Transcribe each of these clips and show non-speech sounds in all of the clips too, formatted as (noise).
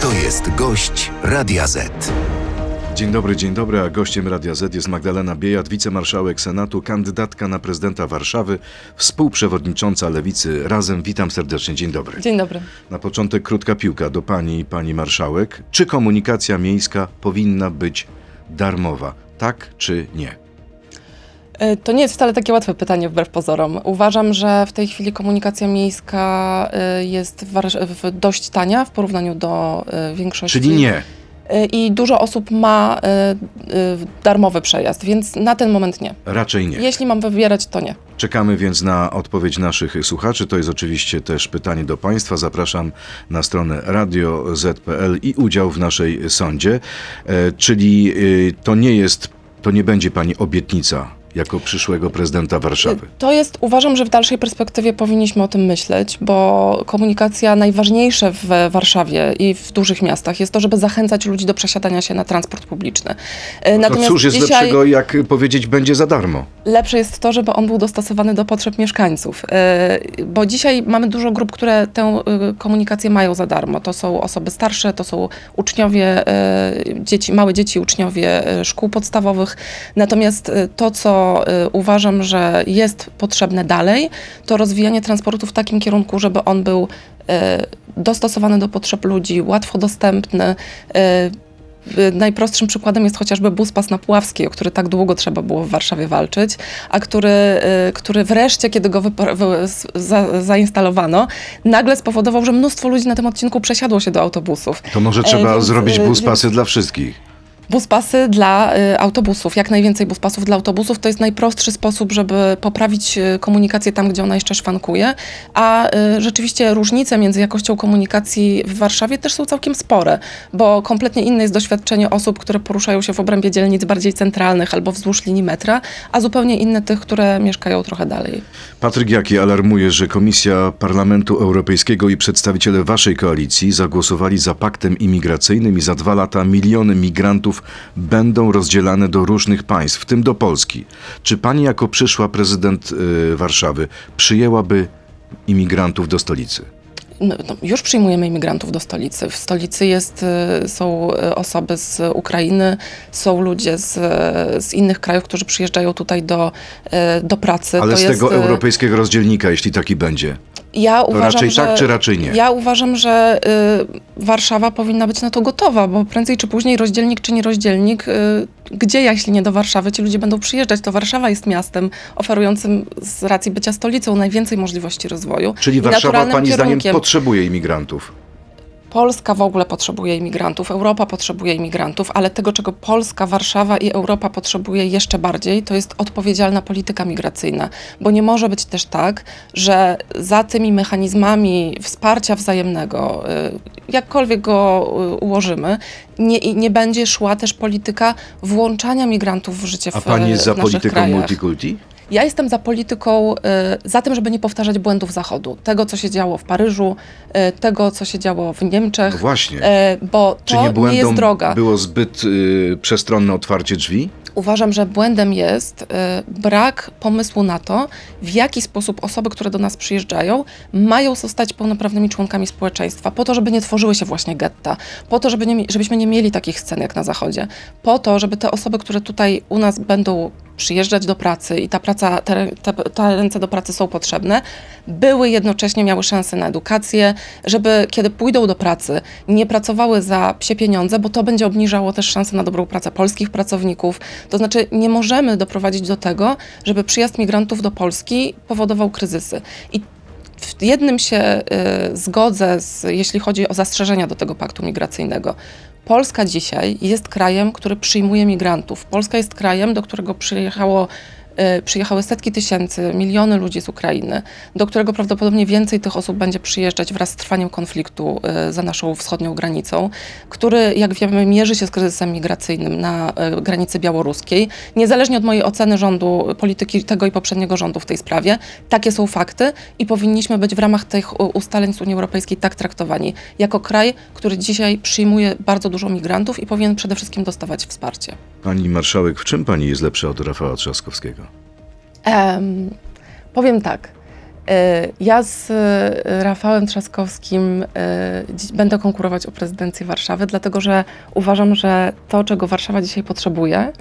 To jest gość Radia Z. Dzień dobry, dzień dobry, a gościem Radia Z jest Magdalena Biejat, wicemarszałek Senatu, kandydatka na prezydenta Warszawy, współprzewodnicząca Lewicy Razem. Witam serdecznie, dzień dobry. Dzień dobry. Na początek krótka piłka do pani, pani marszałek. Czy komunikacja miejska powinna być darmowa? Tak czy nie? E, To nie jest wcale takie łatwe pytanie, wbrew pozorom. Uważam, że w tej chwili komunikacja miejska e, jest dość tania w porównaniu do e, większości. Czyli nie. I dużo osób ma darmowy przejazd, więc na ten moment nie. Raczej nie. Jeśli mam wybierać, to nie. Czekamy więc na odpowiedź naszych słuchaczy. To jest oczywiście też pytanie do Państwa. Zapraszam na stronę radio.z.pl i udział w naszej sądzie. Czyli to nie jest, to nie będzie Pani obietnica jako przyszłego prezydenta Warszawy. To jest, uważam, że w dalszej perspektywie powinniśmy o tym myśleć, bo komunikacja najważniejsze w Warszawie i w dużych miastach jest to, żeby zachęcać ludzi do przesiadania się na transport publiczny. E, No cóż jest lepszego, jak powiedzieć będzie za darmo? Lepsze jest to, żeby on był dostosowany do potrzeb mieszkańców, Yy, bo dzisiaj mamy dużo grup, które tę yy, komunikację mają za darmo. To są osoby starsze, to są uczniowie, dzieci, małe dzieci, uczniowie szkół podstawowych. Natomiast to, co yy, uważam, że jest potrzebne dalej, to rozwijanie transportu w takim kierunku, żeby on był yy, dostosowany do potrzeb ludzi, łatwo dostępny. Y, Najprostszym przykładem jest chociażby bus pas na Puławskiej, o który tak długo trzeba było w Warszawie walczyć, a który, y, który wreszcie, kiedy go za, zainstalowano, nagle spowodował, że mnóstwo ludzi na tym odcinku przesiadło się do autobusów. To może trzeba więc, zrobić y, bus pasy dla wszystkich. Buspasy dla y, autobusów, jak najwięcej buspasów dla autobusów, to jest najprostszy sposób, żeby poprawić y, komunikację tam, gdzie ona jeszcze szwankuje, a y, rzeczywiście różnice między jakością komunikacji w Warszawie też są całkiem spore, bo kompletnie inne jest doświadczenie osób, które poruszają się w obrębie dzielnic bardziej centralnych albo wzdłuż linii metra, a zupełnie inne tych, które mieszkają trochę dalej. Patryk Jaki alarmuje, że Komisja Parlamentu Europejskiego i przedstawiciele waszej koalicji zagłosowali za paktem imigracyjnym i za dwa lata miliony migrantów będą rozdzielane do różnych państw, w tym do Polski. Czy pani jako przyszła prezydent y, Warszawy przyjęłaby imigrantów do stolicy? No, no, już przyjmujemy imigrantów do stolicy. W stolicy jest, y, są y, osoby z Ukrainy, są ludzie z, z innych krajów, którzy przyjeżdżają tutaj do, y, do pracy. Ale to z jest, tego europejskiego rozdzielnika, jeśli taki będzie. Ja uważam, raczej że, tak, czy raczej nie? Ja uważam, że y, Warszawa powinna być na to gotowa, bo prędzej czy później rozdzielnik czy nie rozdzielnik, y, gdzie jeśli nie do Warszawy, ci ludzie będą przyjeżdżać. To Warszawa jest miastem oferującym z racji bycia stolicą najwięcej możliwości rozwoju. Czyli Warszawa pani zdaniem potrzebuje imigrantów. Polska w ogóle potrzebuje imigrantów, Europa potrzebuje imigrantów, ale tego, czego Polska, Warszawa i Europa potrzebuje jeszcze bardziej, to jest odpowiedzialna polityka migracyjna. Bo nie może być też tak, że za tymi mechanizmami wsparcia wzajemnego, y, jakkolwiek go y, ułożymy, nie, nie będzie szła też polityka włączania migrantów w życie A w, pani jest za polityką krajach. multikulti? Ja jestem za polityką, y, za tym, żeby nie powtarzać błędów Zachodu. Tego, co się działo w Paryżu, y, tego, co się działo w Niemczech. No właśnie. y, bo Czy to nie nie, błędą jest droga. było zbyt y, przestronne otwarcie drzwi? Uważam, że błędem jest y, brak pomysłu na to, w jaki sposób osoby, które do nas przyjeżdżają, mają zostać pełnoprawnymi członkami społeczeństwa, po to, żeby nie tworzyły się właśnie getta, po to, żeby nie, żebyśmy nie mieli takich scen jak na Zachodzie, po to, żeby te osoby, które tutaj u nas będą przyjeżdżać do pracy i ta praca, te, te, te ręce do pracy są potrzebne, były jednocześnie, miały szansę na edukację, żeby kiedy pójdą do pracy, nie pracowały za psie pieniądze, bo to będzie obniżało też szanse na dobrą pracę polskich pracowników. To znaczy nie możemy doprowadzić do tego, żeby przyjazd migrantów do Polski powodował kryzysy. I w jednym się y, zgodzę, z, jeśli chodzi o zastrzeżenia do tego paktu migracyjnego. Polska dzisiaj jest krajem, który przyjmuje migrantów. Polska jest krajem, do którego przyjechało przyjechały setki tysięcy, miliony ludzi z Ukrainy, do którego prawdopodobnie więcej tych osób będzie przyjeżdżać wraz z trwaniem konfliktu y, za naszą wschodnią granicą, który, jak wiemy, mierzy się z kryzysem migracyjnym na y, granicy białoruskiej. Niezależnie od mojej oceny rządu, polityki tego i poprzedniego rządu w tej sprawie, takie są fakty i powinniśmy być w ramach tych ustaleń z Unii Europejskiej tak traktowani, jako kraj, który dzisiaj przyjmuje bardzo dużo migrantów i powinien przede wszystkim dostawać wsparcie. Pani marszałek, w czym pani jest lepsza od Rafała Trzaskowskiego? Em, powiem tak. E, Ja z e, Rafałem Trzaskowskim dziś będę konkurować o prezydencję Warszawy, dlatego że uważam, że to, czego Warszawa dzisiaj potrzebuje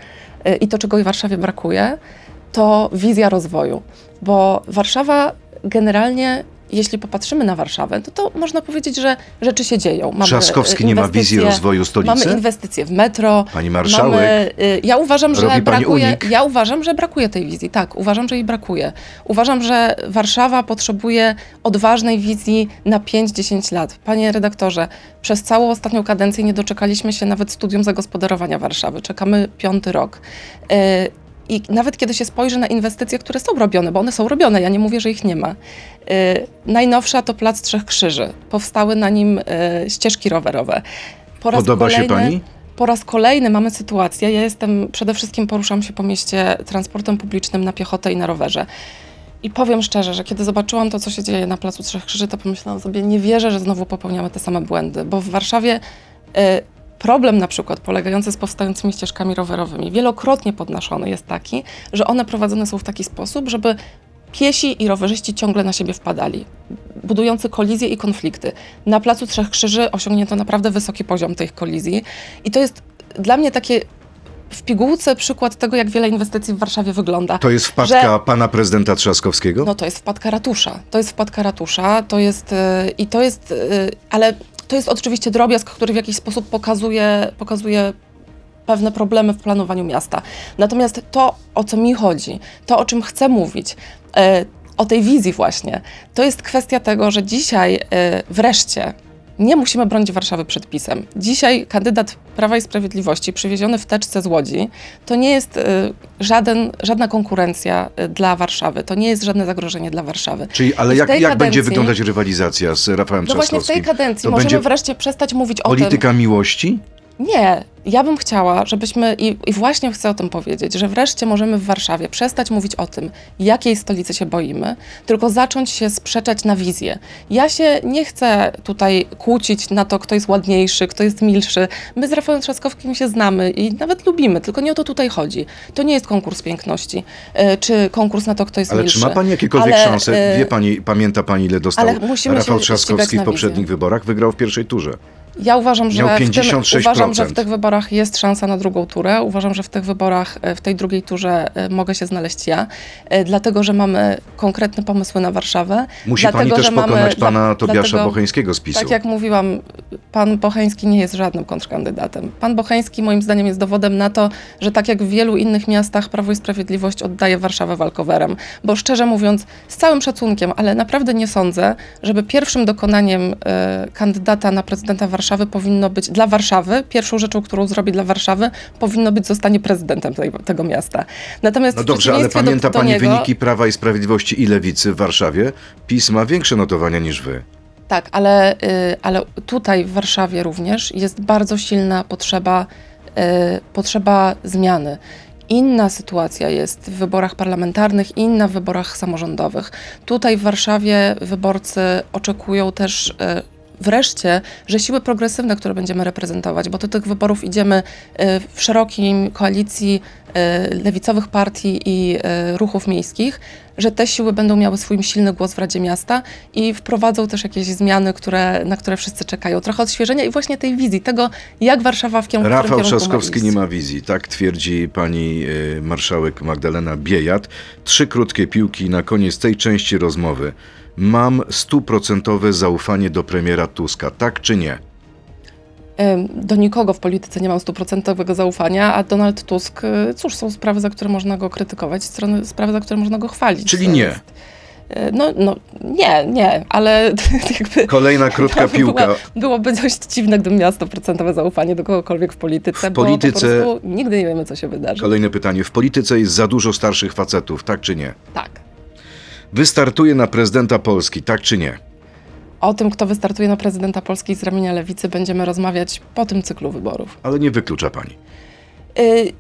i to, czego Warszawie brakuje, to wizja rozwoju. Bo Warszawa generalnie, jeśli popatrzymy na Warszawę, to, to można powiedzieć, że rzeczy się dzieją. Mamy, Trzaskowski e, nie ma wizji rozwoju stolicy? Mamy inwestycje w metro. Pani marszałek, Mamy, y, ja uważam, że brakuje. Ja uważam, że brakuje tej wizji. Tak, uważam, że jej brakuje. Uważam, że Warszawa potrzebuje odważnej wizji na 5-10 lat. Panie redaktorze, przez całą ostatnią kadencję nie doczekaliśmy się nawet studium zagospodarowania Warszawy. Czekamy piąty rok. Y, I nawet kiedy się spojrzy na inwestycje, które są robione, bo one są robione, ja nie mówię, że ich nie ma. Y, najnowsza to Plac Trzech Krzyży. Powstały na nim y, ścieżki rowerowe. Po raz podoba się kolejny, pani? po raz kolejny mamy sytuację, ja jestem, przede wszystkim poruszam się po mieście transportem publicznym na piechotę i na rowerze. I powiem szczerze, że kiedy zobaczyłam to, co się dzieje na Placu Trzech Krzyży, to pomyślałam sobie, nie wierzę, że znowu popełniamy te same błędy, bo w Warszawie e, problem na przykład polegający z powstającymi ścieżkami rowerowymi, wielokrotnie podnoszony jest taki, że one prowadzone są w taki sposób, żeby piesi i rowerzyści ciągle na siebie wpadali, budujący kolizje i konflikty. Na Placu Trzech Krzyży osiągnięto naprawdę wysoki poziom tych kolizji i to jest dla mnie takie w pigułce przykład tego, jak wiele inwestycji w Warszawie wygląda. To jest wpadka że- pana prezydenta Trzaskowskiego? No to jest wpadka ratusza. To jest wpadka ratusza, to jest yy, i to jest, yy, ale to jest oczywiście drobiazg, który w jakiś sposób pokazuje, pokazuje pewne problemy w planowaniu miasta. Natomiast to, o co mi chodzi, to, o czym chcę mówić, yy, o tej wizji właśnie, to jest kwestia tego, że dzisiaj yy, wreszcie nie musimy bronić Warszawy przed pisem. Dzisiaj kandydat Prawa i Sprawiedliwości przywieziony w teczce z Łodzi to nie jest y, żaden, żadna konkurencja y, dla Warszawy, to nie jest żadne zagrożenie dla Warszawy. Czyli, ale jak, jak będzie kadencji- wyglądać rywalizacja z Rafałem No właśnie w tej Trzaskowskim? kadencji możemy wreszcie przestać mówić o tym. polityka miłości? Nie, ja bym chciała, żebyśmy, i, i właśnie chcę o tym powiedzieć, że wreszcie możemy w Warszawie przestać mówić o tym, jakiej stolicy się boimy, tylko zacząć się sprzeczać na wizję. Ja się nie chcę tutaj kłócić na to, kto jest ładniejszy, kto jest milszy. My z Rafałem Trzaskowskim się znamy i nawet lubimy, tylko nie o to tutaj chodzi. To nie jest konkurs piękności, e, czy konkurs na to, kto jest Ale milszy. czy ma pani jakiekolwiek Ale, szansę? e, Wie pani, pamięta pani, ile dostał ale Rafał się Trzaskowski w poprzednich wizję. wyborach? Wygrał w pierwszej turze. Ja uważam, że w tym, 56%. uważam, że w tych wyborach jest szansa na drugą turę. Uważam, że w tych wyborach, e, w tej drugiej turze e, mogę się znaleźć ja, e, dlatego, że mamy konkretne pomysły na Warszawę. Musi dlatego, pani też mamy- pokonać dla- pana Tobiasza dlatego- Bocheńskiego z PiSu. Tak jak mówiłam, pan Bocheński nie jest żadnym kontrkandydatem. Pan Bocheński moim zdaniem jest dowodem na to, że tak jak w wielu innych miastach Prawo i Sprawiedliwość oddaje Warszawę walkowerem. Bo szczerze mówiąc, z całym szacunkiem, ale naprawdę nie sądzę, żeby pierwszym dokonaniem e, kandydata na prezydenta Warszawy powinno być dla Warszawy, pierwszą rzeczą, którą zrobi dla Warszawy, powinno być zostanie prezydentem tej, tego miasta. Natomiast No dobrze, ale pamięta do, do pani niego, wyniki Prawa i Sprawiedliwości i Lewicy w Warszawie? PiS ma większe notowania niż wy. Tak, ale, y, ale tutaj w Warszawie również jest bardzo silna potrzeba, y, potrzeba zmiany. Inna sytuacja jest w wyborach parlamentarnych, inna w wyborach samorządowych. Tutaj w Warszawie wyborcy oczekują też y, wreszcie, że siły progresywne, które będziemy reprezentować, bo do tych wyborów idziemy y, w szerokim koalicji y, lewicowych partii i y, ruchów miejskich, że te siły będą miały swój silny głos w Radzie Miasta i wprowadzą też jakieś zmiany, które, na które wszyscy czekają. Trochę odświeżenia i właśnie tej wizji, tego jak Warszawa w kierunku Rafał Trzaskowski nie ma wizji, tak twierdzi pani marszałek Magdalena Biejat. Trzy krótkie piłki na koniec tej części rozmowy. Mam stuprocentowe zaufanie do premiera Tuska, tak czy nie? Do nikogo w polityce nie mam stuprocentowego zaufania, a Donald Tusk, y, cóż, są sprawy, za które można go krytykować, strony, sprawy, za które można go chwalić. Czyli nie. jest- y, No, no nie, nie, ale (laughs) jakby... Kolejna (laughs) krótka piłka. Była, byłoby dość dziwne, gdybym miała stuprocentowe zaufanie do kogokolwiek w polityce, W bo polityce- po prostu nigdy nie wiemy, co się wydarzy. Kolejne pytanie. W polityce jest za dużo starszych facetów, tak czy nie? Tak. Wystartuje na prezydenta Polski, tak czy nie? O tym, kto wystartuje na prezydenta Polski z ramienia lewicy, będziemy rozmawiać po tym cyklu wyborów. Ale nie wyklucza pani. Y,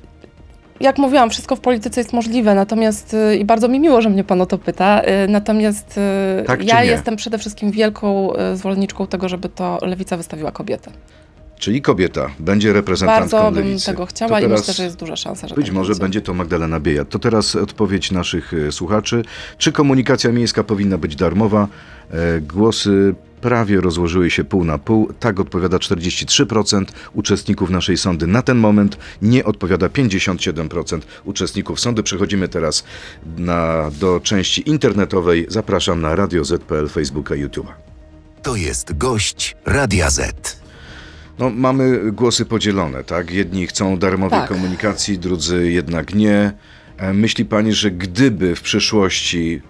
Jak mówiłam, wszystko w polityce jest możliwe, natomiast y, i bardzo mi miło, że mnie pan o to pyta. y, Natomiast y, Tak ja jestem przede wszystkim wielką zwolenniczką tego, żeby to lewica wystawiła kobietę. Czyli kobieta będzie reprezentantką Bardzo bym lewicy. tego To chciała i teraz myślę, że jest duża szansa, że Być tak może będzie. będzie to Magdalena Biejat. To teraz odpowiedź naszych e, słuchaczy. Czy komunikacja miejska powinna być darmowa? E, Głosy prawie rozłożyły się pół na pół. Tak odpowiada 43% uczestników naszej sądy. Na ten moment nie odpowiada 57% uczestników sądy. Przechodzimy teraz na, do części internetowej. Zapraszam na Radio ZPL, Facebooka i YouTube'a. To jest gość Radia Z. No, mamy głosy podzielone, tak? Jedni chcą darmowej Tak. komunikacji, drudzy jednak nie. E, Myśli pani, że gdyby w przyszłości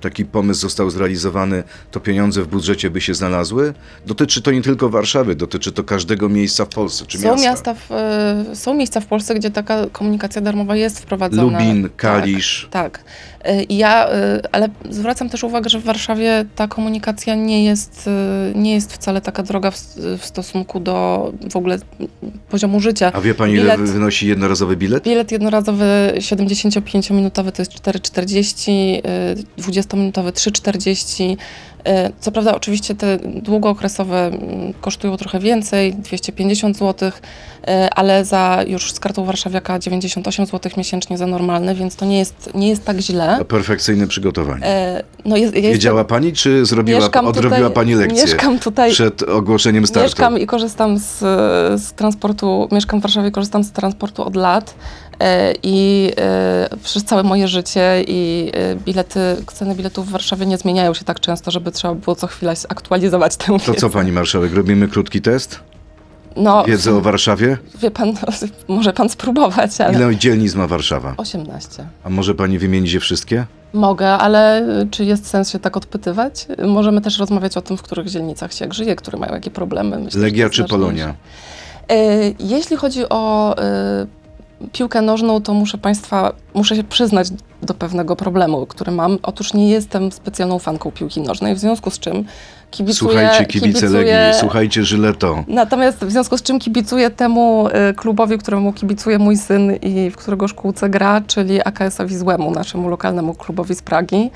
taki pomysł został zrealizowany, to pieniądze w budżecie by się znalazły? Dotyczy to nie tylko Warszawy, dotyczy to każdego miejsca w Polsce czy Są, miasta. miasta w, e, są miejsca w Polsce, gdzie taka komunikacja darmowa jest wprowadzona. Lubin, Kalisz. Tak. tak. E, ja, e, ale zwracam też uwagę, że w Warszawie ta komunikacja nie jest, e, nie jest wcale taka droga w, w stosunku do w ogóle poziomu życia. A wie pani, ile Bilet- wy- wynosi jednorazowy bilet? Bilet jednorazowy 75-minutowy to jest 4,40, y, 20-minutowy 3,40. Y, Co prawda, oczywiście te długookresowe mm, kosztują trochę więcej, 250 zł, y, ale za już z kartą warszawiaka 98 zł miesięcznie za normalny, więc to nie jest, nie jest tak źle. Perfekcyjne przygotowanie. Y, No jest, ja jestem- Wiedziała pani, czy zrobiła, mieszkam odrobiła tutaj- pani lekcję Mieszkam tutaj przed ogłoszeniem startu? Mieszkam i korzystam z, z transportu, mieszkam w Warszawie, korzystam z transportu od lat e, i e, przez całe moje życie i e, bilety, ceny biletów w Warszawie nie zmieniają się tak często, żeby trzeba było co chwilę aktualizować tę To wiedzę. co pani marszałek, robimy krótki test? No, Wiedzę o Warszawie? wie pan, (laughs) może pan spróbować, ale... Ile dzielnic ma Warszawa? 18. A może pani wymienić je wszystkie? Mogę, ale czy jest sens się tak odpytywać? Możemy też rozmawiać o tym, w których dzielnicach się jak żyje, które mają jakie problemy. Myślę, to Legia czy. Polonia? Jeśli chodzi o piłkę nożną, to muszę Państwa, muszę się przyznać do pewnego problemu, który mam. Otóż nie jestem specjalną fanką piłki nożnej, w związku z czym kibicuję... Słuchajcie kibice kibicuję Legii, słuchajcie Żyleto. Natomiast w związku z czym kibicuję temu y, klubowi, któremu kibicuje mój syn i w którego szkółce gra, czyli AKS-owi Złemu, naszemu lokalnemu klubowi z Pragi.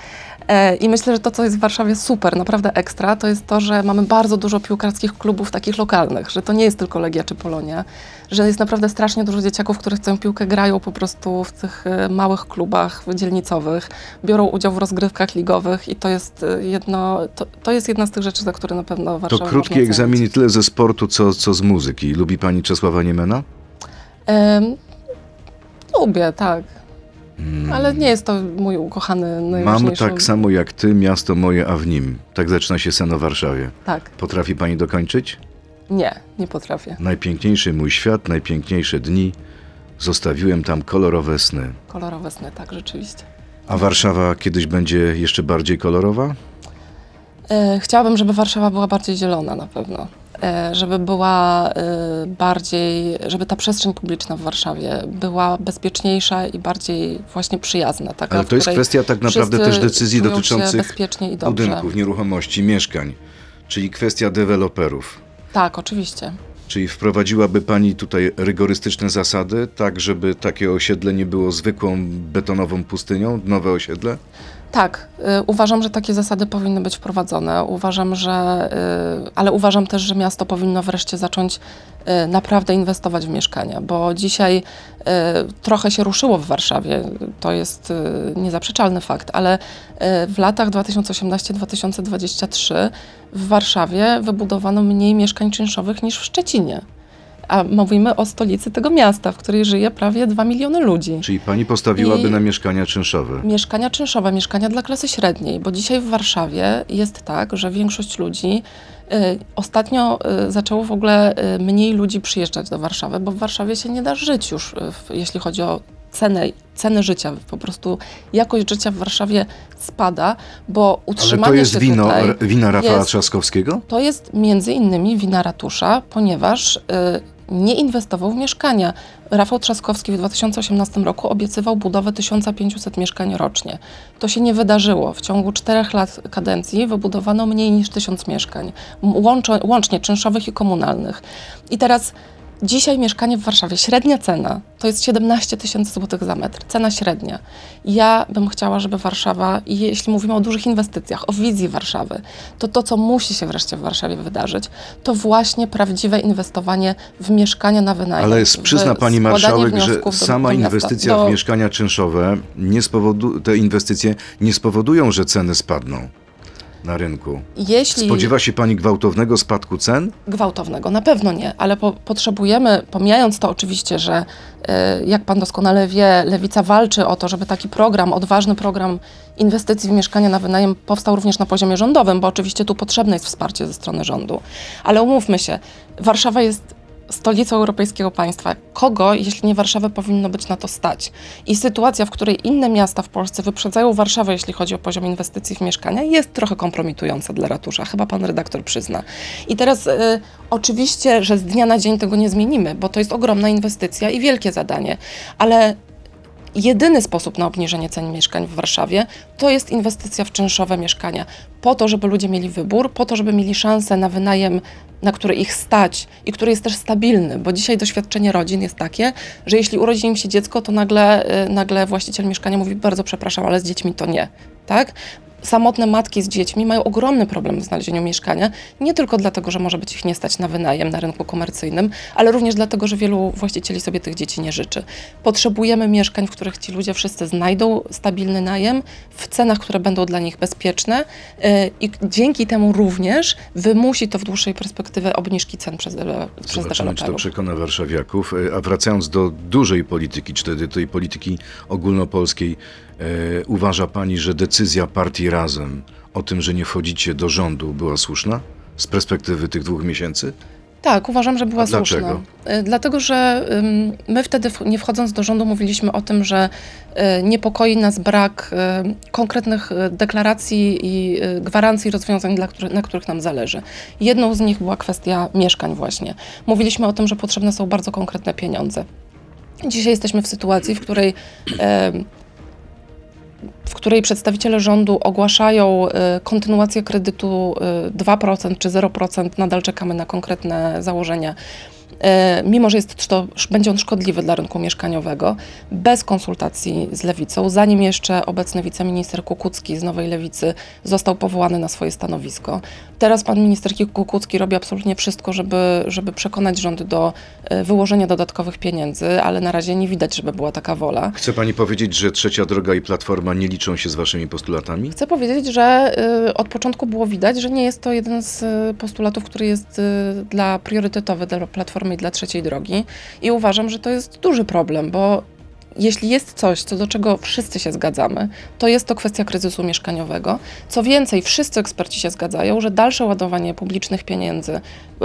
E, I myślę, że to, co jest w Warszawie super, naprawdę ekstra, to jest to, że mamy bardzo dużo piłkarskich klubów takich lokalnych, że to nie jest tylko Legia czy Polonia, że jest naprawdę strasznie dużo dzieciaków, które chcą piłkę, grają po prostu w tych e, małych klubach dzielnicowych, biorą udział w rozgrywkach ligowych i to jest e, jedno, to, to jest jedna z tych rzeczy, za które na pewno To Warszawa krótki można egzamin cenić. i tyle ze sportu, co, co z muzyki. Lubi pani Czesława Niemena? Em, lubię, tak. Ale nie jest to mój ukochany, Mam tak samo jak ty, miasto moje, a w nim. Tak zaczyna się sen o Warszawie. Tak, Potrafi pani dokończyć? nie, nie potrafię. Najpiękniejszy mój świat, najpiękniejsze dni. Zostawiłem tam kolorowe sny. Kolorowe sny, tak, rzeczywiście. A Warszawa kiedyś będzie jeszcze bardziej kolorowa? E, chciałabym, żeby Warszawa była bardziej zielona na pewno. E, żeby była e, bardziej, żeby ta przestrzeń publiczna w Warszawie była bezpieczniejsza i bardziej właśnie przyjazna. Taka, Ale to jest kwestia tak naprawdę też decyzji dotyczących budynków, nieruchomości, mieszkań. Czyli kwestia deweloperów. Tak, oczywiście. Czyli wprowadziłaby Pani tutaj rygorystyczne zasady, tak żeby takie osiedle nie było zwykłą betonową pustynią, nowe osiedle? Tak, y, uważam, że takie zasady powinny być wprowadzone. Uważam, że, y, ale uważam też, że miasto powinno wreszcie zacząć y, naprawdę inwestować w mieszkania, bo dzisiaj y, trochę się ruszyło w Warszawie, to jest y, niezaprzeczalny fakt, ale y, w latach 2018-2023 w Warszawie wybudowano mniej mieszkań czynszowych niż w Szczecinie. A mówimy o stolicy tego miasta, w której żyje prawie 2 miliony ludzi. Czyli Pani postawiłaby I- na mieszkania czynszowe? Mieszkania czynszowe, mieszkania dla klasy średniej, bo dzisiaj w Warszawie jest tak, że większość ludzi y, ostatnio y, zaczęło w ogóle y, mniej ludzi przyjeżdżać do Warszawy, bo w Warszawie się nie da żyć już, jeśli chodzi o cenę, cenę życia. Po prostu jakość życia w Warszawie spada, bo Ale utrzymanie to jest wino, wina Rafała jest- Trzaskowskiego? to jest między innymi wina ratusza, ponieważ y, nie inwestował w mieszkania. Rafał Trzaskowski w 2018 roku obiecywał budowę 1500 mieszkań rocznie. To się nie wydarzyło. W ciągu czterech lat kadencji wybudowano mniej niż 1000 mieszkań, łącznie czynszowych i komunalnych. I teraz Dzisiaj mieszkanie w Warszawie, średnia cena to jest 17 tysięcy złotych za metr, cena średnia. Ja bym chciała, żeby Warszawa, i jeśli mówimy o dużych inwestycjach, o wizji Warszawy, to to, co musi się wreszcie w Warszawie wydarzyć, to właśnie prawdziwe inwestowanie w mieszkania na wynajem. Ale w przyzna pani marszałek, że do- sama do miasta, inwestycja do- w mieszkania czynszowe, nie spowodu- te inwestycje nie spowodują, że ceny spadną na rynku. Jeśli Spodziewa się pani gwałtownego spadku cen? gwałtownego, na pewno nie, ale po, potrzebujemy, pomijając to oczywiście, że e, jak pan doskonale wie, Lewica walczy o to, żeby taki program, odważny program inwestycji w mieszkania na wynajem powstał również na poziomie rządowym, bo oczywiście tu potrzebne jest wsparcie ze strony rządu. Ale umówmy się, Warszawa jest stolicą europejskiego państwa. Kogo, jeśli nie Warszawę, powinno być na to stać? I sytuacja, w której inne miasta w Polsce wyprzedzają Warszawę, jeśli chodzi o poziom inwestycji w mieszkania, jest trochę kompromitująca dla ratusza. Chyba pan redaktor przyzna. I teraz y, oczywiście, że z dnia na dzień tego nie zmienimy, bo to jest ogromna inwestycja i wielkie zadanie, ale jedyny sposób na obniżenie cen mieszkań w Warszawie to jest inwestycja w czynszowe mieszkania. Po to, żeby ludzie mieli wybór, po to, żeby mieli szansę na wynajem, na który ich stać i który jest też stabilny, bo dzisiaj doświadczenie rodzin jest takie, że jeśli urodzi im się dziecko, to nagle, y, nagle właściciel mieszkania mówi: Bardzo przepraszam, ale z dziećmi to nie. Tak? Samotne matki z dziećmi mają ogromny problem w znalezieniu mieszkania, nie tylko dlatego, że może być ich nie stać na wynajem na rynku komercyjnym, ale również dlatego, że wielu właścicieli sobie tych dzieci nie życzy. Potrzebujemy mieszkań, w których ci ludzie wszyscy znajdą stabilny najem, w cenach, które będą dla nich bezpieczne yy, i dzięki temu również wymusi to w dłuższej perspektywie obniżki cen przez, dele- przez Zobaczymy, czy to przekona warszawiaków. E, A wracając do dużej polityki, czy tej polityki ogólnopolskiej, e, uważa pani, że decyzja partii Razem o tym, że nie wchodzicie do rządu, była słuszna? Z perspektywy tych dwóch miesięcy? Tak, uważam, że była dlaczego? słuszna. Y, Dlatego, że my wtedy, nie wchodząc do rządu, mówiliśmy o tym, że y, niepokoi nas brak konkretnych deklaracji i gwarancji rozwiązań, na których nam zależy. Jedną z nich była kwestia mieszkań właśnie. Mówiliśmy o tym, że potrzebne są bardzo konkretne pieniądze. Dzisiaj jesteśmy w sytuacji, w której w której przedstawiciele rządu ogłaszają y, kontynuację kredytu y, 2% czy 0%, nadal czekamy na konkretne założenia. Y, Mimo, że jest to, będzie on szkodliwy dla rynku mieszkaniowego, bez konsultacji z lewicą, zanim jeszcze obecny wiceminister Kukucki z Nowej Lewicy został powołany na swoje stanowisko. Teraz pan minister Kukucki robi absolutnie wszystko, żeby, żeby przekonać rząd do y, wyłożenia dodatkowych pieniędzy, ale na razie nie widać, żeby była taka wola. Chce pani powiedzieć, że Trzecia Droga i Platforma nie liczą się z waszymi postulatami? Chcę powiedzieć, że y, od początku było widać, że nie jest to jeden z postulatów, który jest dla priorytetowy dla Platformy i dla Trzeciej Drogi. I uważam, że to jest duży problem, bo jeśli jest coś, co do czego wszyscy się zgadzamy, to jest to kwestia kryzysu mieszkaniowego. Co więcej, wszyscy eksperci się zgadzają, że dalsze ładowanie publicznych pieniędzy,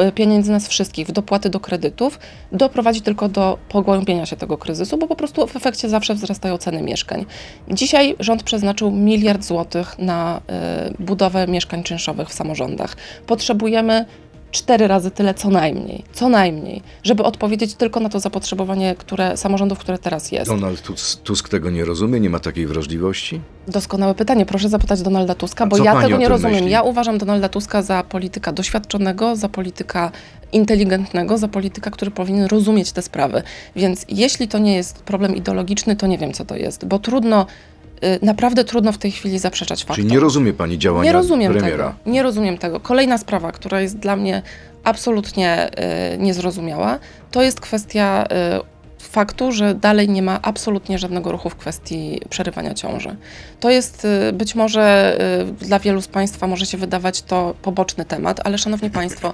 y, pieniędzy nas wszystkich w dopłaty do kredytów doprowadzi tylko do pogłębienia się tego kryzysu, bo po prostu w efekcie zawsze wzrastają ceny mieszkań. Dzisiaj rząd przeznaczył miliard złotych na y, budowę mieszkań czynszowych w samorządach. Potrzebujemy cztery razy tyle co najmniej, co najmniej, żeby odpowiedzieć tylko na to zapotrzebowanie które, samorządów, które teraz jest. Donald Tusk, Tusk tego nie rozumie, nie ma takiej wrażliwości? Doskonałe pytanie. Proszę zapytać Donalda Tuska, bo ja tego nie rozumiem. myśli? Ja uważam Donalda Tuska za polityka doświadczonego, za polityka inteligentnego, za polityka, który powinien rozumieć te sprawy. Więc jeśli to nie jest problem ideologiczny, to nie wiem, co to jest, bo trudno, naprawdę trudno w tej chwili zaprzeczać faktom. Czyli nie rozumie pani działania Nie rozumiem premiera? tego. Nie rozumiem tego. Kolejna sprawa, która jest dla mnie absolutnie y, niezrozumiała, to jest kwestia y, faktu, że dalej nie ma absolutnie żadnego ruchu w kwestii przerywania ciąży. To jest y, być może y, dla wielu z Państwa może się wydawać to poboczny temat, ale Szanowni Państwo,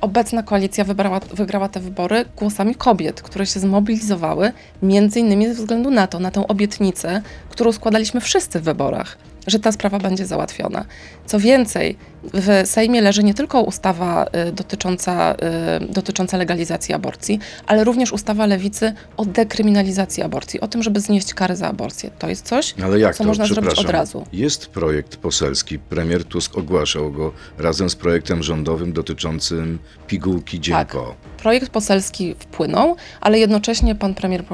obecna koalicja wybrała, wygrała te wybory głosami kobiet, które się zmobilizowały między innymi ze względu na to, na tę obietnicę, którą składaliśmy wszyscy w wyborach, że ta sprawa będzie załatwiona. Co więcej, w Sejmie leży nie tylko ustawa y, dotycząca, y, dotycząca legalizacji aborcji, ale również ustawa lewicy o dekryminalizacji aborcji, o tym, żeby znieść kary za aborcję. To jest coś, co to? można zrobić od razu. Jest projekt poselski. Premier Tusk ogłaszał go razem z projektem rządowym dotyczącym pigułki dzień Tak. Projekt poselski wpłynął, ale jednocześnie pan premier y,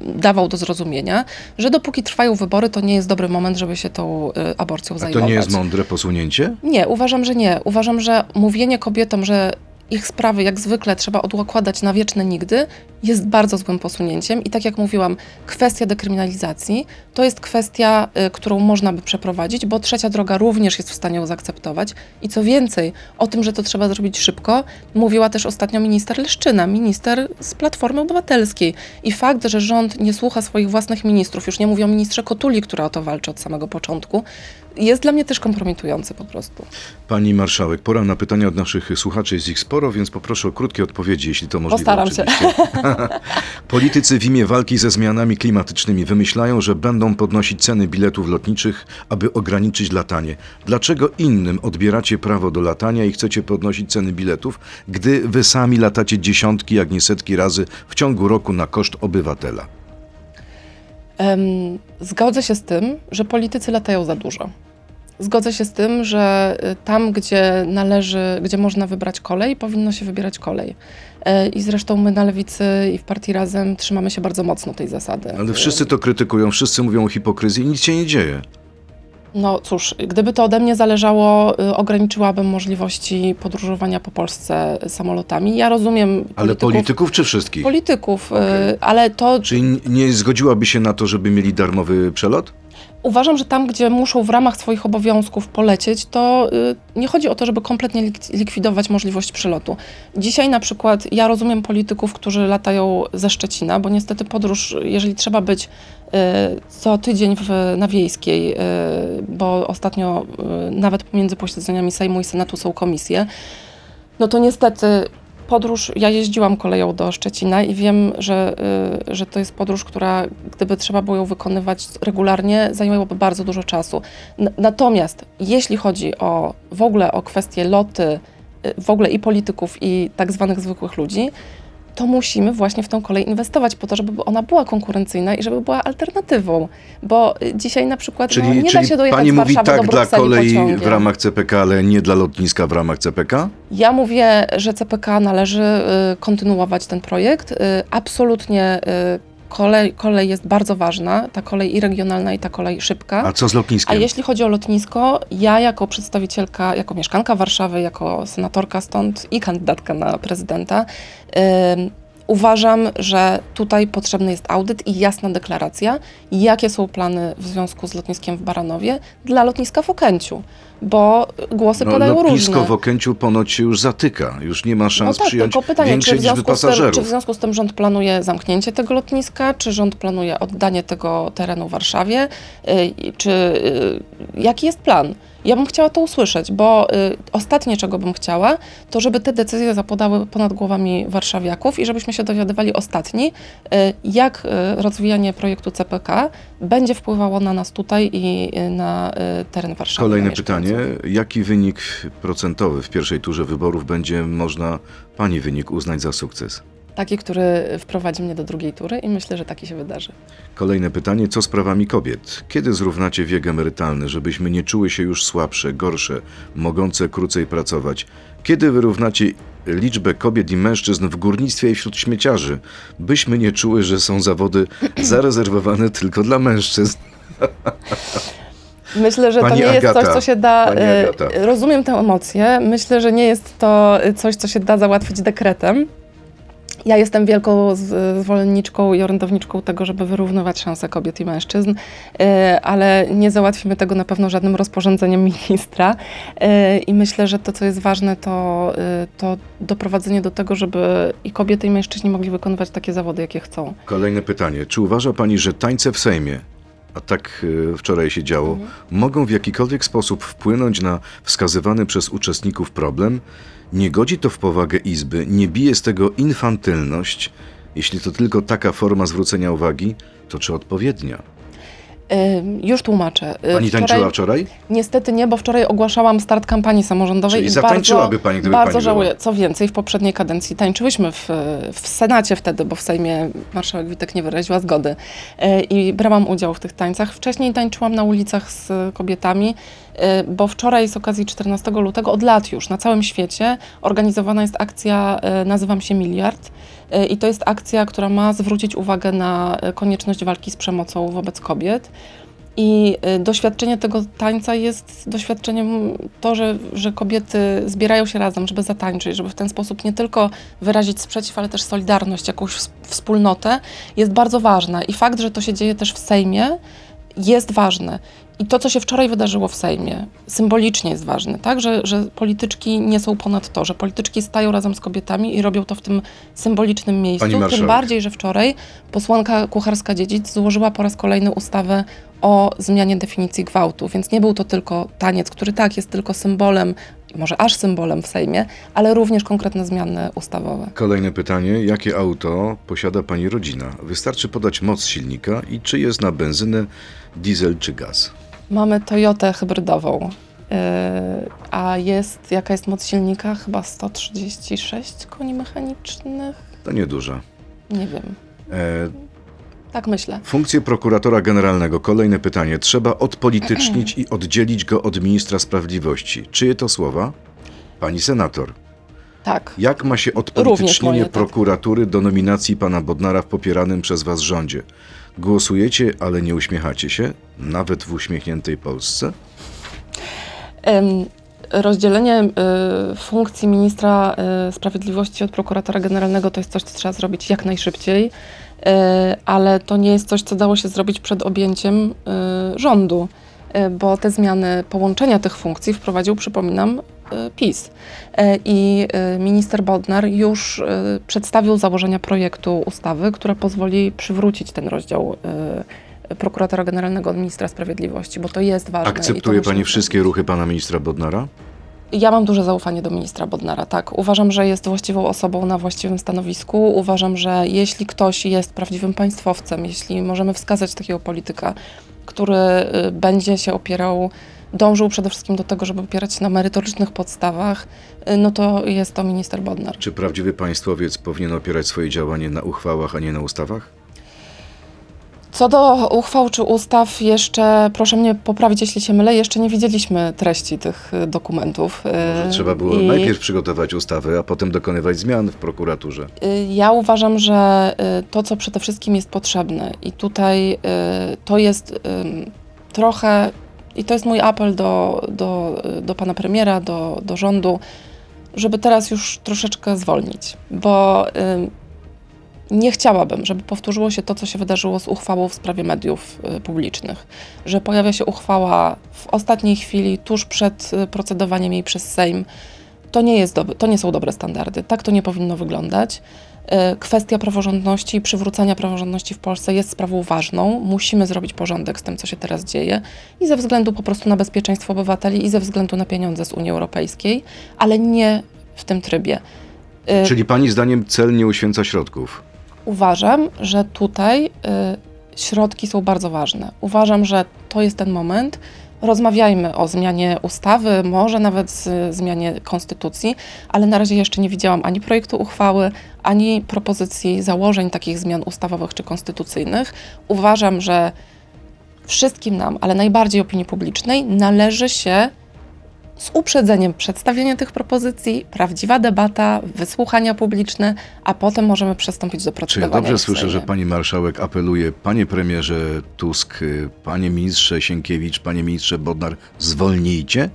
dawał do zrozumienia, że dopóki trwają wybory, to nie jest dobry moment, żeby się tą y, aborcją A to zajmować. nie jest mądre posunięcie? Nie, uważam, że nie. Uważam, że mówienie kobietom, że ich sprawy jak zwykle trzeba odkładać na wieczne nigdy, jest bardzo złym posunięciem. I tak jak mówiłam, kwestia dekryminalizacji to jest kwestia, y, którą można by przeprowadzić, bo trzecia droga również jest w stanie ją zaakceptować. I co więcej, o tym, że to trzeba zrobić szybko, mówiła też ostatnio minister Leszczyna, minister z Platformy Obywatelskiej. I fakt, że rząd nie słucha swoich własnych ministrów, już nie mówię o ministrze Kotuli, która o to walczy od samego początku, jest dla mnie też kompromitujący po prostu. Pani marszałek, pora na pytania od naszych słuchaczy, jest ich sporo, więc poproszę o krótkie odpowiedzi, jeśli to możliwe. Postaram się. (laughs) Politycy w imię walki ze zmianami klimatycznymi wymyślają, że będą podnosić ceny biletów lotniczych, aby ograniczyć latanie. Dlaczego innym odbieracie prawo do latania i chcecie podnosić ceny biletów, gdy wy sami latacie dziesiątki, jak nie setki razy w ciągu roku na koszt obywatela? Zgodzę się z tym, że politycy latają za dużo. Zgodzę się z tym, że y, tam, gdzie należy, gdzie można wybrać kolej, powinno się wybierać kolej. E, I zresztą my na lewicy i w partii razem trzymamy się bardzo mocno tej zasady. Ale wszyscy to krytykują, wszyscy mówią o hipokryzji i nic się nie dzieje. No cóż, gdyby to ode mnie zależało, y, ograniczyłabym możliwości podróżowania po Polsce samolotami. Ja rozumiem. Polityków, Ale polityków czy wszystkich? Polityków, y, ale to. Czyli nie zgodziłaby się na to, żeby mieli darmowy przelot? Uważam, że tam, gdzie muszą w ramach swoich obowiązków polecieć, to y, nie chodzi o to, żeby kompletnie lik- likwidować możliwość przelotu. Dzisiaj na przykład ja rozumiem polityków, którzy latają ze Szczecina, bo niestety podróż, jeżeli trzeba być y, co tydzień w, na Wiejskiej, y, bo ostatnio nawet pomiędzy posiedzeniami Sejmu i Senatu są komisje, no to niestety podróż, ja jeździłam koleją do Szczecina i wiem, że, y, że to jest podróż, która gdyby trzeba było ją wykonywać regularnie, zajęłaby bardzo dużo czasu. N- natomiast jeśli chodzi o w ogóle o kwestie loty, y, w ogóle i polityków, i tak zwanych zwykłych ludzi, to musimy właśnie w tą kolej inwestować po to, żeby ona była konkurencyjna i żeby była alternatywą. Bo y, dzisiaj na przykład no, Czyli, nie da się dojechać pani z mówi Warszawy tak do dla kolei pociągiem. w ramach CPK, ale nie dla lotniska w ramach CPK? Ja mówię, że CPK należy y, kontynuować ten projekt. Y, absolutnie kolej, kolej jest bardzo ważna, ta kolej i regionalna, i ta kolej szybka. A co z A lotniskiem? jeśli chodzi o lotnisko, ja jako przedstawicielka, jako mieszkanka Warszawy, jako senatorka stąd i kandydatka na prezydenta, ym, uważam, że tutaj potrzebny jest audyt i jasna deklaracja, jakie są plany w związku z lotniskiem w Baranowie dla lotniska w Okęciu, bo głosy No, padają lotnisko różne. w Okęciu ponoć się już zatyka. Już nie ma szans no tak, przyjąć tylko pytanie, czy większej w, liczby z tym, pasażerów. czy w związku z tym rząd planuje zamknięcie tego lotniska, czy rząd planuje oddanie tego terenu Warszawie, y, czy y, jaki jest plan? Ja bym chciała to usłyszeć, bo y, ostatnie, czego bym chciała, to żeby te decyzje zapadały ponad głowami warszawiaków i żebyśmy się dowiadywali ostatni, y, jak y, rozwijanie projektu CPK będzie wpływało na nas tutaj i y, na teren Warszawy. Kolejne mieszkańców. Pytanie. Jaki wynik procentowy w pierwszej turze wyborów będzie można Pani wynik uznać za sukces? Taki, który wprowadzi mnie do drugiej tury i myślę, że taki się wydarzy. Kolejne pytanie. Co z prawami kobiet? Kiedy zrównacie wiek emerytalny, żebyśmy nie czuły się już słabsze, gorsze, mogące krócej pracować? Kiedy wyrównacie liczbę kobiet i mężczyzn w górnictwie i wśród śmieciarzy, byśmy nie czuły, że są zawody zarezerwowane tylko dla mężczyzn? (laughs) Myślę, że Pani to nie jest Agata, coś, co się da. e. Rozumiem tę emocję. Myślę, że nie jest to coś, co się da załatwić dekretem. Ja jestem wielką zwolenniczką i orędowniczką tego, żeby wyrównywać szanse kobiet i mężczyzn, e, ale nie załatwimy tego na pewno żadnym rozporządzeniem ministra. E, I myślę, że to, co jest ważne, to, to doprowadzenie do tego, żeby i kobiety, i mężczyźni mogli wykonywać takie zawody, jakie chcą. Kolejne pytanie. Czy uważa Pani, że tańce w Sejmie, a tak y, wczoraj się działo, mogą w jakikolwiek sposób wpłynąć na wskazywany przez uczestników problem? Nie godzi to w powagę Izby, nie bije z tego infantylność. Jeśli to tylko taka forma zwrócenia uwagi, to czy odpowiednia? Już tłumaczę. E, Pani tańczyła wczoraj? Niestety nie, bo wczoraj ogłaszałam start kampanii samorządowej Czyli i zatańczyłaby bardzo, pani, gdyby bardzo pani żałuję. Co więcej, w poprzedniej kadencji tańczyłyśmy w, w Senacie wtedy, bo w Sejmie marszałek Witek nie wyraziła zgody E, i brałam udział w tych tańcach. Wcześniej tańczyłam na ulicach z kobietami, e, bo wczoraj z okazji 14 lutego, od lat już na całym świecie organizowana jest akcja Nazywam się Miliard i to jest akcja, która ma zwrócić uwagę na e, konieczność walki z przemocą wobec kobiet. I y, doświadczenie tego tańca jest doświadczeniem to, że, że kobiety zbierają się razem, żeby zatańczyć, żeby w ten sposób nie tylko wyrazić sprzeciw, ale też solidarność, jakąś ws- wspólnotę, jest bardzo ważna. I fakt, że to się dzieje też w Sejmie, jest ważny. I to, co się wczoraj wydarzyło w Sejmie, symbolicznie jest ważne, tak? Że, że polityczki nie są ponad to, że polityczki stają razem z kobietami i robią to w tym symbolicznym miejscu. Tym bardziej, że wczoraj posłanka Kucharska-Dziedzic złożyła po raz kolejny ustawę o zmianie definicji gwałtu, więc nie był to tylko taniec, który tak jest tylko symbolem, może aż symbolem w Sejmie, ale również konkretne zmiany ustawowe. Kolejne pytanie. Jakie auto posiada pani rodzina? Wystarczy podać moc silnika i czy jest na benzynę, diesel czy gaz? Mamy Toyotę hybrydową, yy, a jest, jaka jest moc silnika? Chyba 136 koni mechanicznych? To nieduża. Nie wiem. E, Tak myślę. funkcję prokuratora generalnego. Kolejne pytanie. Trzeba odpolitycznić i oddzielić go od ministra sprawiedliwości. Czyje to słowa? Pani senator. Tak. Jak ma się odpolitycznienie moje, tak. prokuratury do nominacji pana Bodnara w popieranym przez was rządzie? Głosujecie, ale nie uśmiechacie się? Nawet w uśmiechniętej Polsce? Rozdzielenie y, funkcji ministra y, sprawiedliwości od prokuratora generalnego to jest coś, co trzeba zrobić jak najszybciej, y, ale to nie jest coś, co dało się zrobić przed objęciem y, rządu, y, bo te zmiany połączenia tych funkcji wprowadził, przypominam, PiS. Y, I y, minister Bodnar już przedstawił założenia projektu ustawy, która pozwoli przywrócić ten rozdział prokuratora generalnego od ministra sprawiedliwości, bo to jest ważne. Akceptuje pani być wszystkie ruchy pana ministra Bodnara? ja mam duże zaufanie do ministra Bodnara, tak. Uważam, że jest właściwą osobą na właściwym stanowisku. Uważam, że jeśli ktoś jest prawdziwym państwowcem, jeśli możemy wskazać takiego polityka, który y, będzie się opierał, dążył przede wszystkim do tego, żeby opierać się na merytorycznych podstawach, y, no to jest to minister Bodnar. Czy prawdziwy państwowiec powinien opierać swoje działanie na uchwałach, a nie na ustawach? Co do uchwał czy ustaw, jeszcze proszę mnie poprawić, jeśli się mylę, jeszcze nie widzieliśmy treści tych y, dokumentów. Może Y, trzeba było i- najpierw przygotować ustawy, a potem dokonywać zmian w prokuraturze. Ja uważam, że to, co przede wszystkim jest potrzebne, i tutaj to jest trochę, i to jest mój apel do, do, y, do pana premiera, do, do rządu, żeby teraz już troszeczkę zwolnić, bo ym, nie chciałabym, żeby powtórzyło się to, co się wydarzyło z uchwałą w sprawie mediów y, publicznych, że pojawia się uchwała w ostatniej chwili, tuż przed y, procedowaniem jej przez Sejm. To nie, jest to nie są dobre standardy, tak to nie powinno wyglądać. Y, Kwestia praworządności i przywrócenia praworządności w Polsce jest sprawą ważną. Musimy zrobić porządek z tym, co się teraz dzieje i ze względu po prostu na bezpieczeństwo obywateli, i ze względu na pieniądze z Unii Europejskiej, ale nie w tym trybie. Y, Czyli pani zdaniem cel nie uświęca środków? Uważam, że tutaj y, środki są bardzo ważne. Uważam, że to jest ten moment. Rozmawiajmy o zmianie ustawy, może nawet z, zmianie konstytucji, ale na razie jeszcze nie widziałam ani projektu uchwały, ani propozycji założeń takich zmian ustawowych czy konstytucyjnych. Uważam, że wszystkim nam, ale najbardziej opinii publicznej, należy się z uprzedzeniem przedstawienie tych propozycji, prawdziwa debata, wysłuchania publiczne, a potem możemy przystąpić do Czy ja procedowania. dobrze słyszę, że pani marszałek apeluje, panie premierze Tusk, y, panie ministrze Sienkiewicz, panie ministrze Bodnar, zwolnijcie?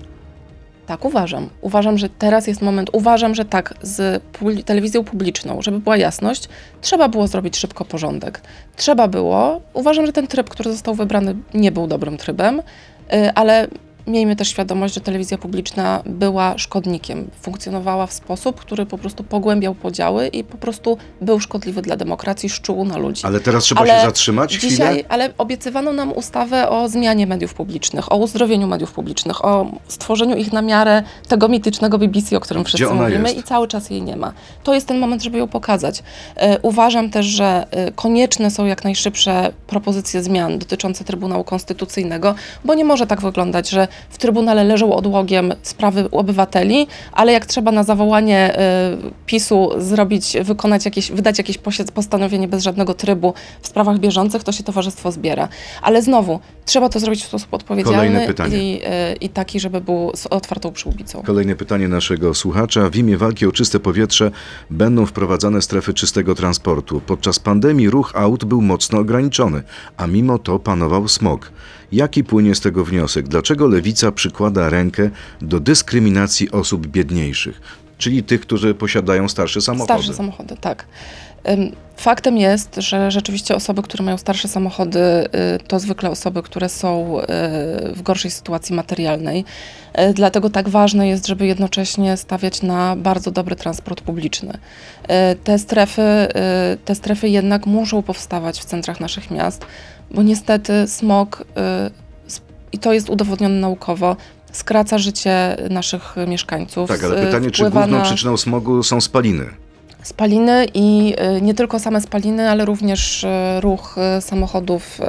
Tak, uważam. Uważam, że teraz jest moment. Uważam, że tak, z pul- telewizją publiczną, żeby była jasność, trzeba było zrobić szybko porządek. Trzeba było. Uważam, że ten tryb, który został wybrany, nie był dobrym trybem, y, ale miejmy też świadomość, że telewizja publiczna była szkodnikiem. Funkcjonowała w sposób, który po prostu pogłębiał podziały i po prostu był szkodliwy dla demokracji, szczuł na ludzi. Ale teraz trzeba Ale się zatrzymać chwilę? Dzisiaj, ale obiecywano nam ustawę o zmianie mediów publicznych, o uzdrowieniu mediów publicznych, o stworzeniu ich na miarę tego mitycznego BBC, o którym wszyscy mówimy jest? i cały czas jej nie ma. To jest ten moment, żeby ją pokazać. E, uważam też, że e, konieczne są jak najszybsze propozycje zmian dotyczące Trybunału Konstytucyjnego, bo nie może tak wyglądać, że w Trybunale leżą odłogiem sprawy obywateli, ale jak trzeba na zawołanie e, PiSu zrobić, wykonać jakieś, wydać jakieś postanowienie bez żadnego trybu w sprawach bieżących, to się towarzystwo zbiera. Ale znowu, trzeba to zrobić w sposób odpowiedzialny i, e, i taki, żeby był z otwartą przyłbicą. Kolejne pytanie naszego słuchacza. W imię walki o czyste powietrze będą wprowadzane strefy czystego transportu. Podczas pandemii ruch aut był mocno ograniczony, a mimo to panował smog. Jaki płynie z tego wniosek? Dlaczego lewica przykłada rękę do dyskryminacji osób biedniejszych, czyli tych, którzy posiadają starsze samochody? Starsze samochody, tak. Faktem jest, że rzeczywiście osoby, które mają starsze samochody, y, to zwykle osoby, które są y, w gorszej sytuacji materialnej. Y, Dlatego tak ważne jest, żeby jednocześnie stawiać na bardzo dobry transport publiczny. Y, Te strefy, y, te strefy jednak muszą powstawać w centrach naszych miast, bo niestety smog, i to jest udowodnione naukowo, skraca życie naszych mieszkańców. Tak, ale pytanie, czy główną na- przyczyną smogu są spaliny? Spaliny i y, nie tylko same spaliny, ale również y, ruch y, samochodów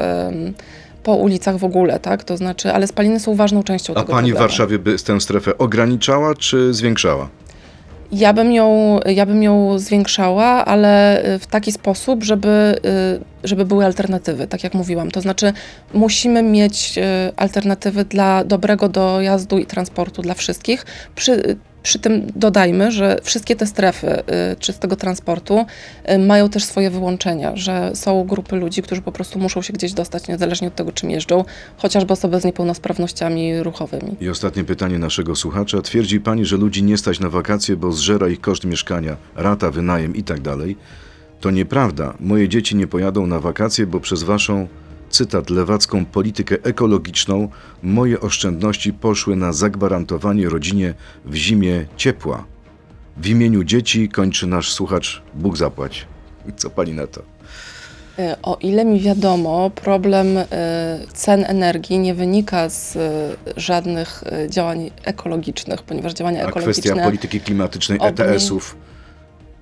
po ulicach w ogóle, tak? To znaczy, ale spaliny są ważną częścią A tego pani w problemu. Warszawie by tę strefę ograniczała czy zwiększała? Ja bym, ją, ja bym ją zwiększała, ale w taki sposób, żeby, żeby były alternatywy, tak jak mówiłam. To znaczy, musimy mieć alternatywy dla dobrego dojazdu i transportu dla wszystkich. Przy, przy tym dodajmy, że wszystkie te strefy y, czystego transportu y, mają też swoje wyłączenia, że są grupy ludzi, którzy po prostu muszą się gdzieś dostać, niezależnie od tego, czym jeżdżą, chociażby osoby z niepełnosprawnościami ruchowymi. I ostatnie pytanie naszego słuchacza. Twierdzi pani, że ludzi nie stać na wakacje, bo zżera ich koszt mieszkania, rata, wynajem i tak dalej. To nieprawda. Moje dzieci nie pojadą na wakacje, bo przez waszą, cytat, lewacką politykę ekologiczną moje oszczędności poszły na zagwarantowanie rodzinie w zimie ciepła. W imieniu dzieci kończy nasz słuchacz Bóg zapłać. (laughs) Co pani na to? Y, O ile mi wiadomo, problem y, cen energii nie wynika z y, żadnych działań ekologicznych, ponieważ działania A ekologiczne kwestia polityki klimatycznej, obni- ETS-ów.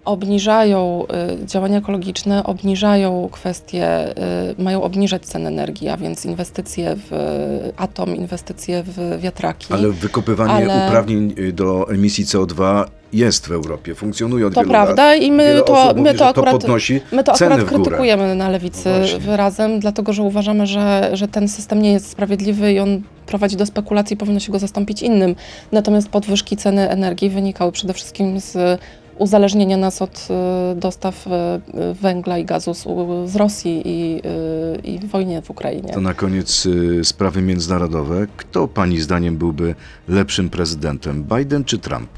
Obniżają, y, działania ekologiczne obniżają kwestie, y, mają obniżać cen energii, a więc inwestycje w atom, inwestycje w wiatraki. Ale wykopywanie Ale- uprawnień y, do emisji CO2 jest w Europie, funkcjonuje od to wielu prawda lat. i my Wiele to, my mówi, to akurat to podnosi My to ceny akurat krytykujemy na lewicy No wyrazem, dlatego że uważamy, że, że ten system nie jest sprawiedliwy i on prowadzi do spekulacji, powinno się go zastąpić innym. Natomiast podwyżki ceny energii wynikały przede wszystkim z uzależnienia nas od y, dostaw y, y, węgla i gazu z, Rosji i, i wojnie w Ukrainie. To na koniec sprawy międzynarodowe. Kto pani zdaniem byłby lepszym prezydentem, Biden czy Trump?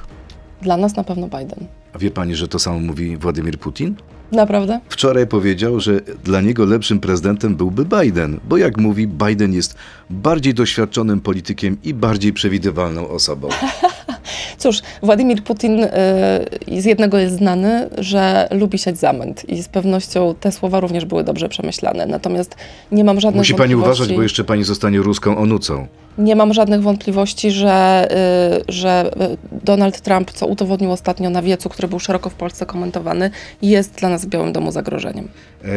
Dla nas na pewno Biden. A wie pani, że to samo mówi Władimir Putin? Naprawdę? Wczoraj powiedział, że dla niego lepszym prezydentem byłby Biden, bo jak mówi, Biden jest bardziej doświadczonym politykiem i bardziej przewidywalną osobą. (laughs) Cóż, Władimir Putin y, z jednego jest znany, że lubi siać zamęt i z pewnością te słowa również były dobrze przemyślane. Natomiast nie mam żadnych Musi pani uważać, bo jeszcze pani zostanie ruską onucą. Nie mam żadnych wątpliwości, że, y, że y, Donald Trump, co udowodnił ostatnio na wiecu, który był szeroko w Polsce komentowany, jest dla nas w Białym Domu zagrożeniem. E,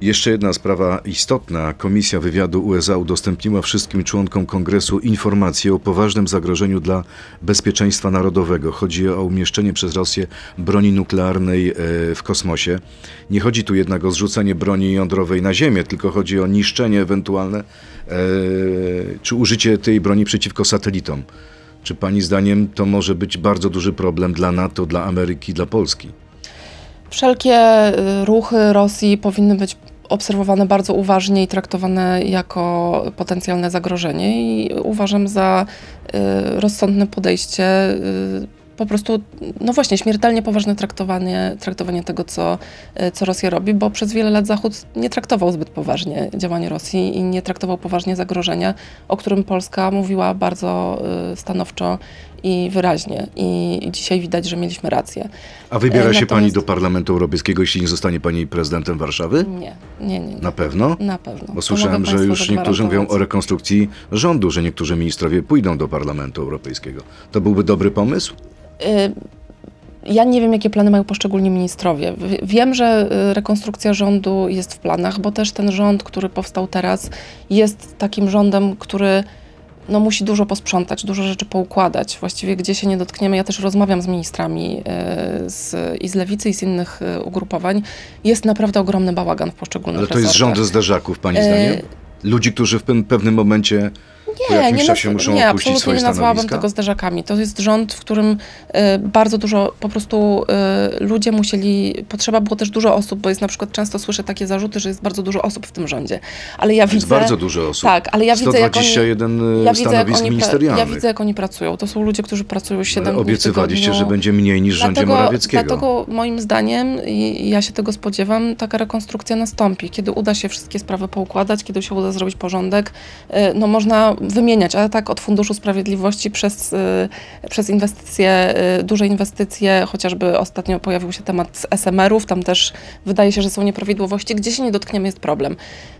Jeszcze jedna sprawa istotna. Komisja Wywiadu USA udostępniła wszystkim członkom Kongresu informacje o poważnym zagrożeniu dla bezpieczeństwa narodowego. Chodzi o umieszczenie przez Rosję broni nuklearnej e, w kosmosie. Nie chodzi tu jednak o zrzucenie broni jądrowej na Ziemię, tylko chodzi o niszczenie ewentualne, e, czy użycie tej broni przeciwko satelitom. Czy pani zdaniem to może być bardzo duży problem dla NATO, dla Ameryki, dla Polski? Wszelkie y, ruchy Rosji powinny być obserwowane bardzo uważnie i traktowane jako potencjalne zagrożenie i uważam za y, rozsądne podejście y, po prostu, no właśnie, śmiertelnie poważne traktowanie, traktowanie tego, co, y, co Rosja robi, bo przez wiele lat Zachód nie traktował zbyt poważnie działań Rosji i nie traktował poważnie zagrożenia, o którym Polska mówiła bardzo y, stanowczo i wyraźnie. I dzisiaj widać, że mieliśmy rację. A wybiera E, się pani natomiast- do Parlamentu Europejskiego, jeśli nie zostanie pani prezydentem Warszawy? Nie, nie, nie. nie. Na pewno? Na pewno. Bo słyszałem, że już niektórzy mówią o rekonstrukcji rządu, że niektórzy ministrowie pójdą do Parlamentu Europejskiego. To byłby dobry pomysł? Y, Ja nie wiem, jakie plany mają poszczególni ministrowie. Wiem, że y, rekonstrukcja rządu jest w planach, bo też ten rząd, który powstał teraz, jest takim rządem, który no, musi dużo posprzątać, dużo rzeczy poukładać. Właściwie gdzie się nie dotkniemy, ja też rozmawiam z ministrami y, z, i z lewicy, i z innych ugrupowań. Jest naprawdę ogromny bałagan w poszczególnych Ale to jest resortach. rząd zderzaków, pani zdaniem? Ludzi, którzy w pe- pewnym momencie po jakimś czasie naz- muszą nie, absolutnie nie nazwałabym stanowiska? tego zderzakami. To jest rząd, w którym e, bardzo dużo, po prostu e, ludzie musieli, potrzeba było też dużo osób, bo jest na przykład, często słyszę takie zarzuty, że jest bardzo dużo osób w tym rządzie. Ale ja Jest widzę... bardzo dużo osób. Tak, ale ja widzę, jak oni, 121 ja widzę, jak oni, ja widzę, jak oni pracują. To są ludzie, którzy pracują 7 Ale dni Obiecywaliście, że będzie mniej niż w rządzie Dlatego, Morawieckiego. dlatego moim zdaniem, i ja się tego spodziewam, taka rekonstrukcja nastąpi. Kiedy uda się wszystkie sprawy poukładać, kiedy się uda zrobić porządek, y, no można wymieniać, ale tak od Funduszu Sprawiedliwości przez, y, przez inwestycje, y, duże inwestycje, chociażby ostatnio pojawił się temat SMR-ów, tam też wydaje się, że są nieprawidłowości. Gdzie się nie dotkniemy jest problem.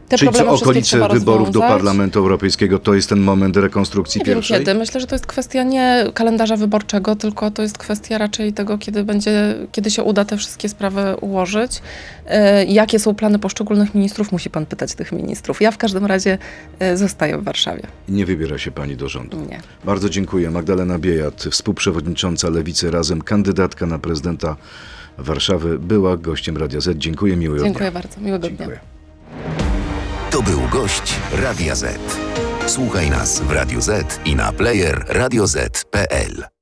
Te Czyli co, problemy wszystkie okolice wyborów do. Parlamentu Europejskiego to jest ten moment rekonstrukcji Nie wiem pierwszej? kiedy. Myślę, że to jest kwestia nie kalendarza wyborczego, tylko to jest kwestia raczej tego, kiedy będzie, kiedy się uda te wszystkie sprawy ułożyć. E, Jakie są plany poszczególnych ministrów? Musi pan pytać tych ministrów. Ja w każdym razie zostaję w Warszawie. Nie wybiera się pani do rządu. Nie. Bardzo dziękuję. Magdalena Biejat, współprzewodnicząca Lewicy Razem, kandydatka na prezydenta Warszawy, była gościem Radia Z. Dziękuję, miłego Dziękuję dnia. bardzo. Miłego dnia. Dziękuję. To był gość Radia Z. Słuchaj nas w Radio Z i na player radioz.pl.